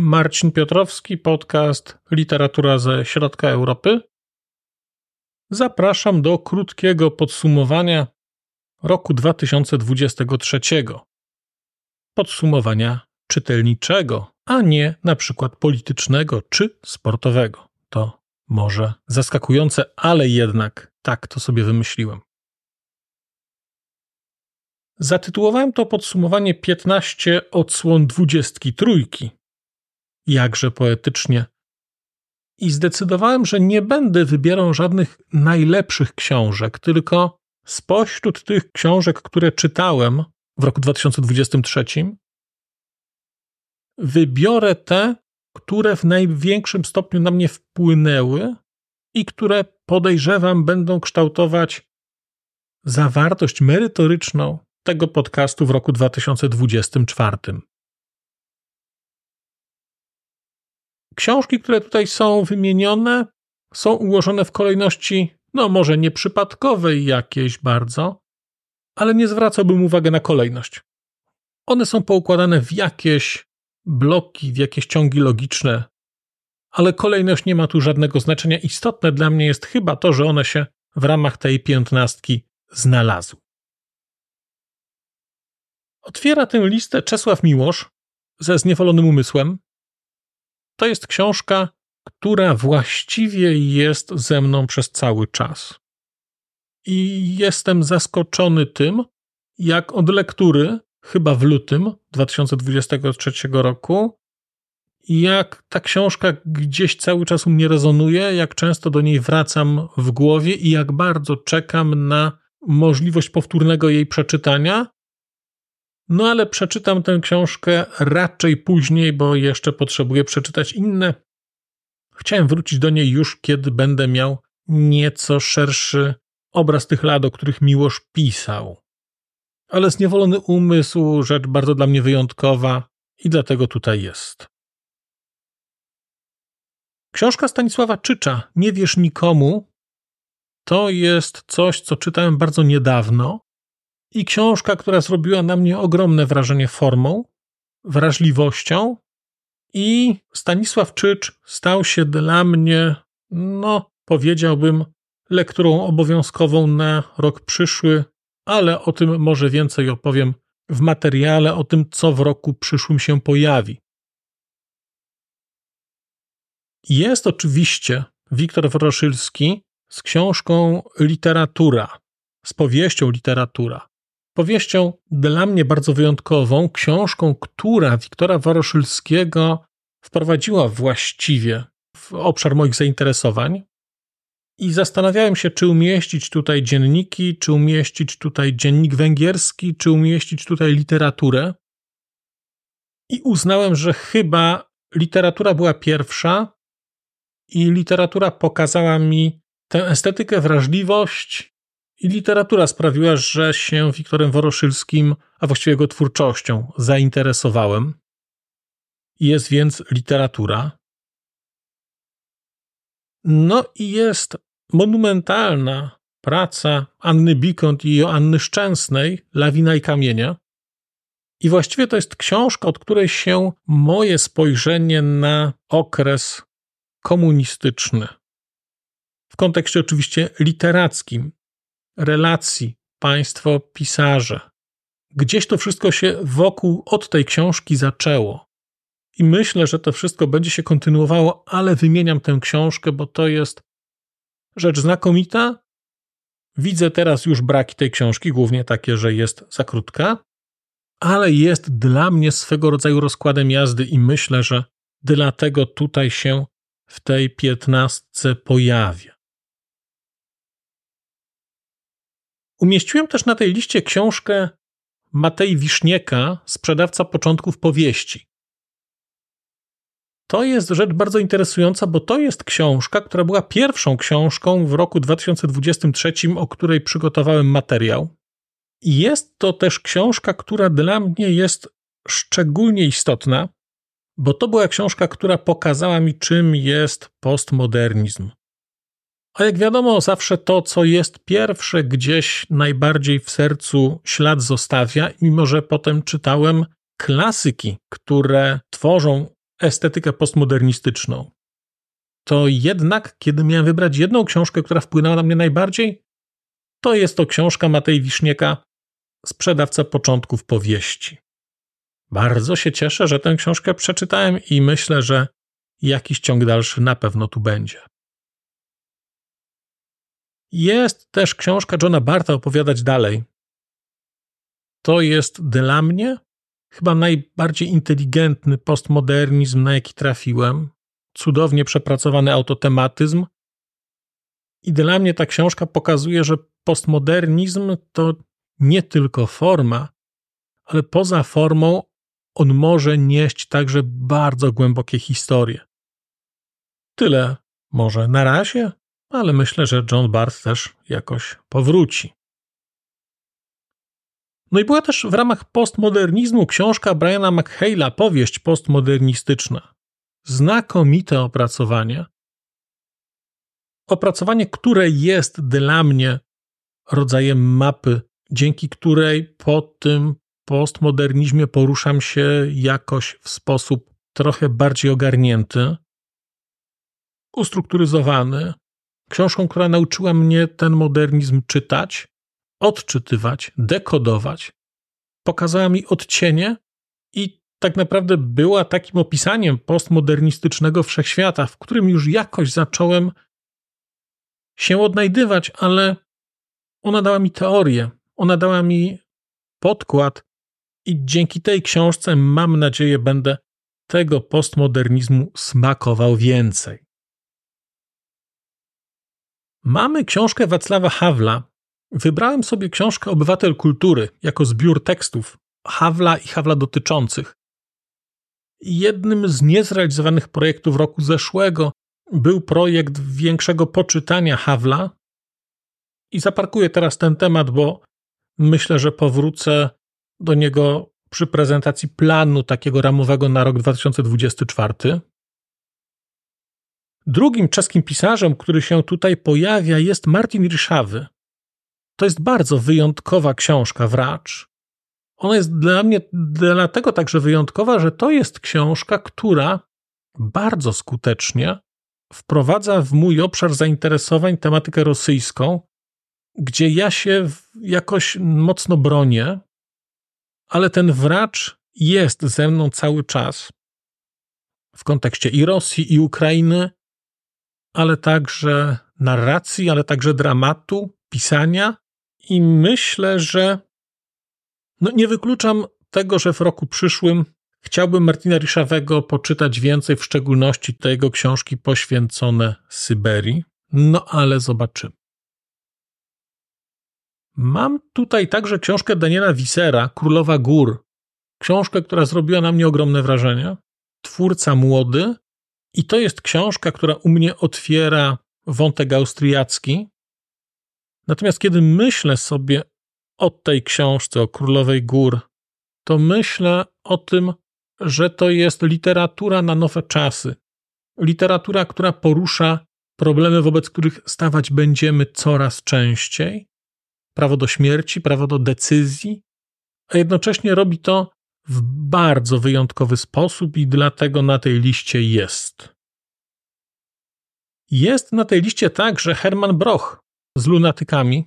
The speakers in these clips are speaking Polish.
Marcin Piotrowski, podcast Literatura ze środka Europy. Zapraszam do krótkiego podsumowania roku 2023. Podsumowania czytelniczego, a nie na przykład politycznego czy sportowego. To może zaskakujące, ale jednak tak to sobie wymyśliłem. Zatytułowałem to podsumowanie 15 odsłon 23. Jakże poetycznie. I zdecydowałem, że nie będę wybierał żadnych najlepszych książek, tylko spośród tych książek, które czytałem w roku 2023, wybiorę te, które w największym stopniu na mnie wpłynęły i które podejrzewam będą kształtować zawartość merytoryczną tego podcastu w roku 2024. Książki, które tutaj są wymienione, są ułożone w kolejności, no może nieprzypadkowej jakiejś bardzo, ale nie zwracałbym uwagi na kolejność. One są poukładane w jakieś bloki, w jakieś ciągi logiczne, ale kolejność nie ma tu żadnego znaczenia. Istotne dla mnie jest chyba to, że one się w ramach tej piętnastki znalazły. Otwiera tę listę Czesław Miłosz ze Zniewolonym Umysłem. To jest książka, która właściwie jest ze mną przez cały czas. I jestem zaskoczony tym, jak od lektury, chyba w lutym 2023 roku, jak ta książka gdzieś cały czas u mnie rezonuje, jak często do niej wracam w głowie i jak bardzo czekam na możliwość powtórnego jej przeczytania, no ale przeczytam tę książkę raczej później, bo jeszcze potrzebuję przeczytać inne. Chciałem wrócić do niej już, kiedy będę miał nieco szerszy obraz tych lat, o których Miłosz pisał. Ale zniewolony umysł, rzecz bardzo dla mnie wyjątkowa i dlatego tutaj jest. Książka Stanisława Czycza, Nie wiesz nikomu, to jest coś, co czytałem bardzo niedawno i książka, która zrobiła na mnie ogromne wrażenie formą, wrażliwością. I Stanisław Czycz stał się dla mnie, no, powiedziałbym, lekturą obowiązkową na rok przyszły, ale o tym może więcej opowiem w materiale o tym, co w roku przyszłym się pojawi. Jest oczywiście Wiktor Woroszylski z książką Literatura, z powieścią Literatura powieścią dla mnie bardzo wyjątkową, książką, która Wiktora Waroszylskiego wprowadziła właściwie w obszar moich zainteresowań. I zastanawiałem się, czy umieścić tutaj dzienniki, czy umieścić tutaj dziennik węgierski, czy umieścić tutaj literaturę. I uznałem, że chyba literatura była pierwsza, i literatura pokazała mi tę estetykę, wrażliwość i literatura sprawiła, że się Wiktorem Woroszylskim, a właściwie jego twórczością, zainteresowałem. Jest więc literatura. No i jest monumentalna praca Anny Bikont i Joanny Szczęsnej, Lawina i Kamienia. I właściwie to jest książka, od której się moje spojrzenie na okres komunistyczny, w kontekście oczywiście literackim, relacji państwo-pisarze. Gdzieś to wszystko się wokół od tej książki zaczęło. I myślę, że to wszystko będzie się kontynuowało, ale wymieniam tę książkę, bo to jest rzecz znakomita. Widzę teraz już braki tej książki, głównie takie, że jest za krótka, ale jest dla mnie swego rodzaju rozkładem jazdy i myślę, że dlatego tutaj się w tej piętnastce pojawia. Umieściłem też na tej liście książkę Matei Wisznieka, sprzedawca początków powieści. to jest rzecz bardzo interesująca, bo to jest książka, która była pierwszą książką w roku 2023, o której przygotowałem materiał. I jest to też książka, która dla mnie jest szczególnie istotna, bo to była książka, która pokazała mi, czym jest postmodernizm. A jak wiadomo, zawsze to, co jest pierwsze, gdzieś najbardziej w sercu ślad zostawia, mimo że potem czytałem klasyki, które tworzą estetykę postmodernistyczną. To jednak, kiedy miałem wybrać jedną książkę, która wpłynęła na mnie najbardziej, to jest to książka Matej Wisznieka Sprzedawca początków powieści. Bardzo się cieszę, że tę książkę przeczytałem i myślę, że jakiś ciąg dalszy na pewno tu będzie. Jest też książka Johna Barta Opowiadać dalej. To jest dla mnie chyba najbardziej inteligentny postmodernizm, na jaki trafiłem. Cudownie przepracowany autotematyzm. I dla mnie ta książka pokazuje, że postmodernizm to nie tylko forma, ale poza formą on może nieść także bardzo głębokie historie. Tyle może na razie, ale myślę, że John Barth też jakoś powróci. No i była też w ramach postmodernizmu książka Briana McHale'a, powieść postmodernistyczna. Znakomite opracowanie. Opracowanie, które jest dla mnie rodzajem mapy, dzięki której po tym postmodernizmie poruszam się jakoś w sposób trochę bardziej ogarnięty, ustrukturyzowany. Książką, która nauczyła mnie ten modernizm czytać, odczytywać, dekodować. Pokazała mi odcienie i tak naprawdę była takim opisaniem postmodernistycznego wszechświata, w którym już jakoś zacząłem się odnajdywać, ale ona dała mi teorię, ona dała mi podkład i dzięki tej książce mam nadzieję będę tego postmodernizmu smakował więcej. Mamy książkę Wacława Hawla. Wybrałem sobie książkę Obywatel Kultury jako zbiór tekstów Hawla i Hawla dotyczących. Jednym z niezrealizowanych projektów roku zeszłego był projekt większego poczytania Hawla. I zaparkuję teraz ten temat, bo myślę, że powrócę do niego przy prezentacji planu takiego ramowego na rok 2024. Drugim czeskim pisarzem, który się tutaj pojawia, jest Martin Ryszawy. To jest bardzo wyjątkowa książka, wracz. Ona jest dla mnie dlatego także wyjątkowa, że to jest książka, która bardzo skutecznie wprowadza w mój obszar zainteresowań tematykę rosyjską, gdzie ja się jakoś mocno bronię, ale ten wracz jest ze mną cały czas w kontekście i Rosji, i Ukrainy, ale także narracji, ale także dramatu, pisania. I myślę, że no nie wykluczam tego, że w roku przyszłym chciałbym Martina Ryszawego poczytać więcej, w szczególności te jego książki poświęcone Syberii. No ale zobaczymy. Mam tutaj także książkę Daniela Wisera, Królowa Gór. Książkę, która zrobiła na mnie ogromne wrażenie. Twórca młody. I to jest książka, która u mnie otwiera wątek austriacki. Natomiast kiedy myślę sobie o tej książce, o Królowej Gór, to myślę o tym, że to jest literatura na nowe czasy. Literatura, która porusza problemy, wobec których stawać będziemy coraz częściej, prawo do śmierci, prawo do decyzji, a jednocześnie robi to w bardzo wyjątkowy sposób i dlatego na tej liście jest. Jest na tej liście także Herman Broch z lunatykami.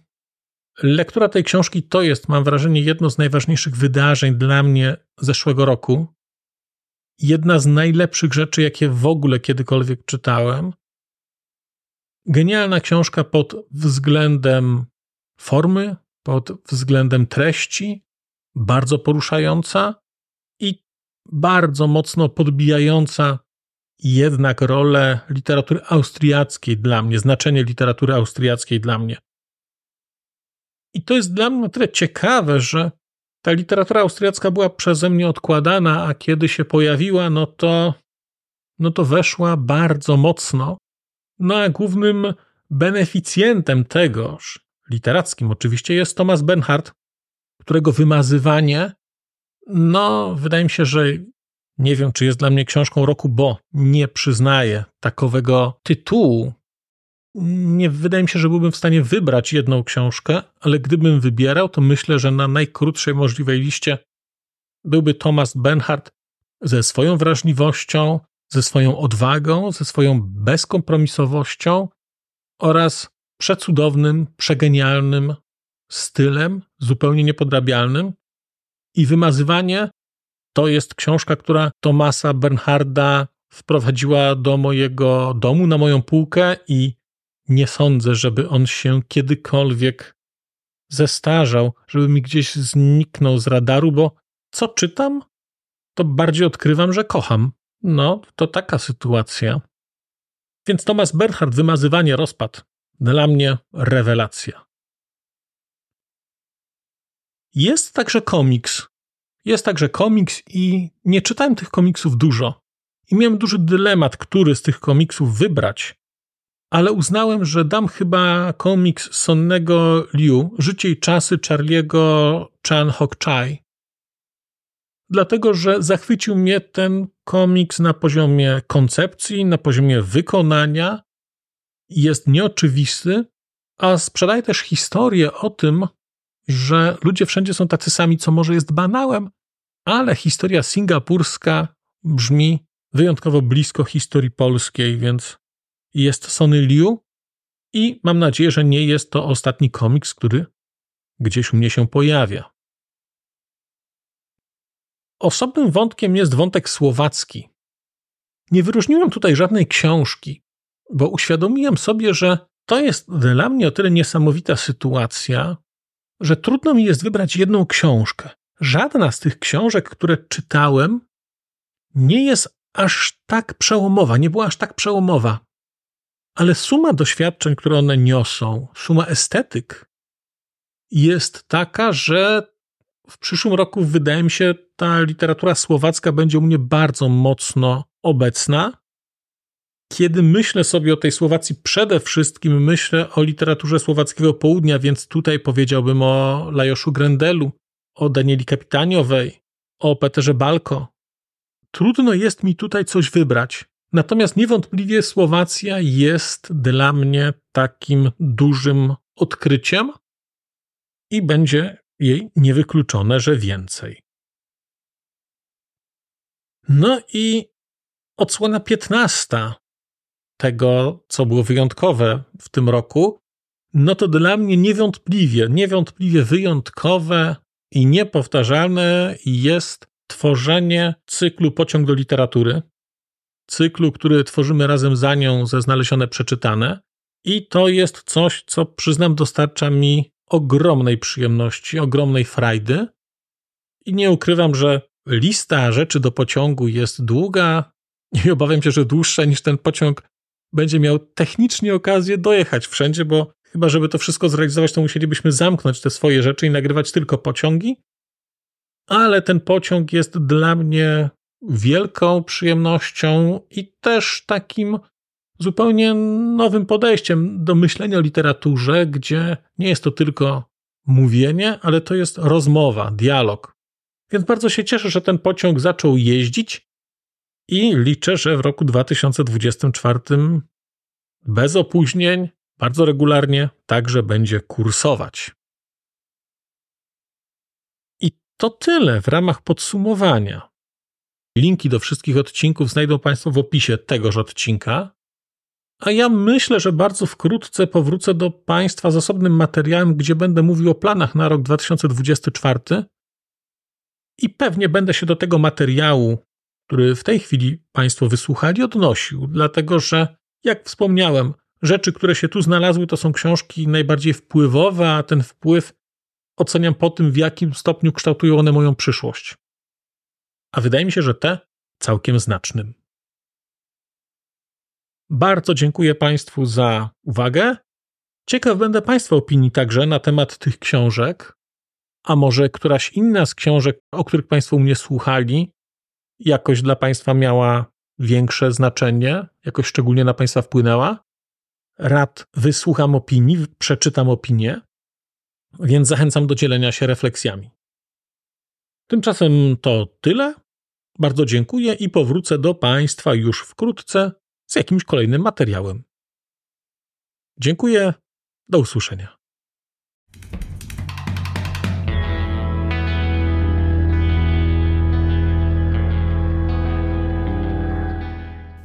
Lektura tej książki to jest, mam wrażenie, jedno z najważniejszych wydarzeń dla mnie zeszłego roku. Jedna z najlepszych rzeczy, jakie w ogóle kiedykolwiek czytałem. Genialna książka pod względem formy, pod względem treści, bardzo poruszająca bardzo mocno podbijająca jednak rolę literatury austriackiej dla mnie, znaczenie literatury austriackiej dla mnie. I to jest dla mnie tyle ciekawe, że ta literatura austriacka była przeze mnie odkładana, a kiedy się pojawiła, no to no to weszła bardzo mocno. No a głównym beneficjentem tegoż, literackim oczywiście, jest Thomas Bernhard, którego wymazywanie, no wydaje mi się, że nie wiem, czy jest dla mnie książką roku, bo nie przyznaję takowego tytułu. Nie wydaje mi się, że byłbym w stanie wybrać jedną książkę, ale gdybym wybierał, to myślę, że na najkrótszej możliwej liście byłby Thomas Bernhard ze swoją wrażliwością, ze swoją odwagą, ze swoją bezkompromisowością oraz przecudownym, przegenialnym stylem, zupełnie niepodrabialnym. I wymazywanie to jest książka, która Tomasa Bernharda wprowadziła do mojego domu, na moją półkę i nie sądzę, żeby on się kiedykolwiek zestarzał, żeby mi gdzieś zniknął z radaru, bo co czytam, to bardziej odkrywam, że kocham. No, to taka sytuacja. Więc Thomas Bernhard, wymazywanie, rozpad. Dla mnie rewelacja. Jest także komiks. Jest także komiks i nie czytałem tych komiksów dużo. I miałem duży dylemat, który z tych komiksów wybrać. Ale uznałem, że dam chyba komiks Sonnego Liu, Życie i czasy Charlie'ego Chan Hok Chai dlatego że zachwycił mnie ten komiks na poziomie koncepcji, na poziomie wykonania. Jest nieoczywisty, a sprzedaje też historię o tym, że ludzie wszędzie są tacy sami, co może jest banałem, ale historia singapurska brzmi wyjątkowo blisko historii polskiej, więc jest Sony Liu i mam nadzieję, że nie jest to ostatni komiks, który gdzieś u mnie się pojawia. Osobnym wątkiem jest wątek słowacki. Nie wyróżniłem tutaj żadnej książki, bo uświadomiłem sobie, że to jest dla mnie o tyle niesamowita sytuacja, że trudno mi jest wybrać jedną książkę. Żadna z tych książek, które czytałem, nie jest aż tak przełomowa, nie była aż tak przełomowa. Ale suma doświadczeń, które one niosą, suma estetyk, jest taka, że w przyszłym roku, wydaje mi się, ta literatura słowacka będzie u mnie bardzo mocno obecna. Kiedy myślę sobie o tej Słowacji, przede wszystkim myślę o literaturze słowackiego południa, więc tutaj powiedziałbym o Lajoszu Grendelu, o Danieli Kapitaniowej, o Peterze Balko. Trudno jest mi tutaj coś wybrać. Natomiast niewątpliwie Słowacja jest dla mnie takim dużym odkryciem i będzie jej niewykluczone, że więcej. No i odsłona piętnasta tego, co było wyjątkowe w tym roku, no to dla mnie niewątpliwie, niewątpliwie wyjątkowe i niepowtarzalne jest tworzenie cyklu Pociąg do literatury. Cyklu, który tworzymy razem za nią ze znalezione przeczytane. I to jest coś, co przyznam, dostarcza mi ogromnej przyjemności, ogromnej frajdy. I nie ukrywam, że lista rzeczy do pociągu jest długa i obawiam się, że dłuższa niż ten pociąg będzie miał technicznie okazję dojechać wszędzie, bo chyba, żeby to wszystko zrealizować, to musielibyśmy zamknąć te swoje rzeczy i nagrywać tylko pociągi. Ale ten pociąg jest dla mnie wielką przyjemnością i też takim zupełnie nowym podejściem do myślenia o literaturze, gdzie nie jest to tylko mówienie, ale to jest rozmowa, dialog. Więc bardzo się cieszę, że ten pociąg zaczął jeździć i liczę, że w roku 2024 bez opóźnień, bardzo regularnie także będzie kursować. I to tyle w ramach podsumowania. Linki do wszystkich odcinków znajdą Państwo w opisie tegoż odcinka. A ja myślę, że bardzo wkrótce powrócę do Państwa z osobnym materiałem, gdzie będę mówił o planach na rok 2024 i pewnie będę się do tego materiału, który w tej chwili Państwo wysłuchali, odnosił, dlatego że, jak wspomniałem, rzeczy, które się tu znalazły, to są książki najbardziej wpływowe, a ten wpływ oceniam po tym, w jakim stopniu kształtują one moją przyszłość. A wydaje mi się, że te całkiem znacznym. Bardzo dziękuję Państwu za uwagę. Ciekaw będę Państwa opinii także na temat tych książek, a może któraś inna z książek, o których Państwo mnie słuchali, jakoś dla Państwa miała większe znaczenie, jakoś szczególnie na Państwa wpłynęła. Rad wysłucham opinii, przeczytam opinię, więc zachęcam do dzielenia się refleksjami. Tymczasem to tyle. Bardzo dziękuję i powrócę do Państwa już wkrótce z jakimś kolejnym materiałem. Dziękuję. Do usłyszenia.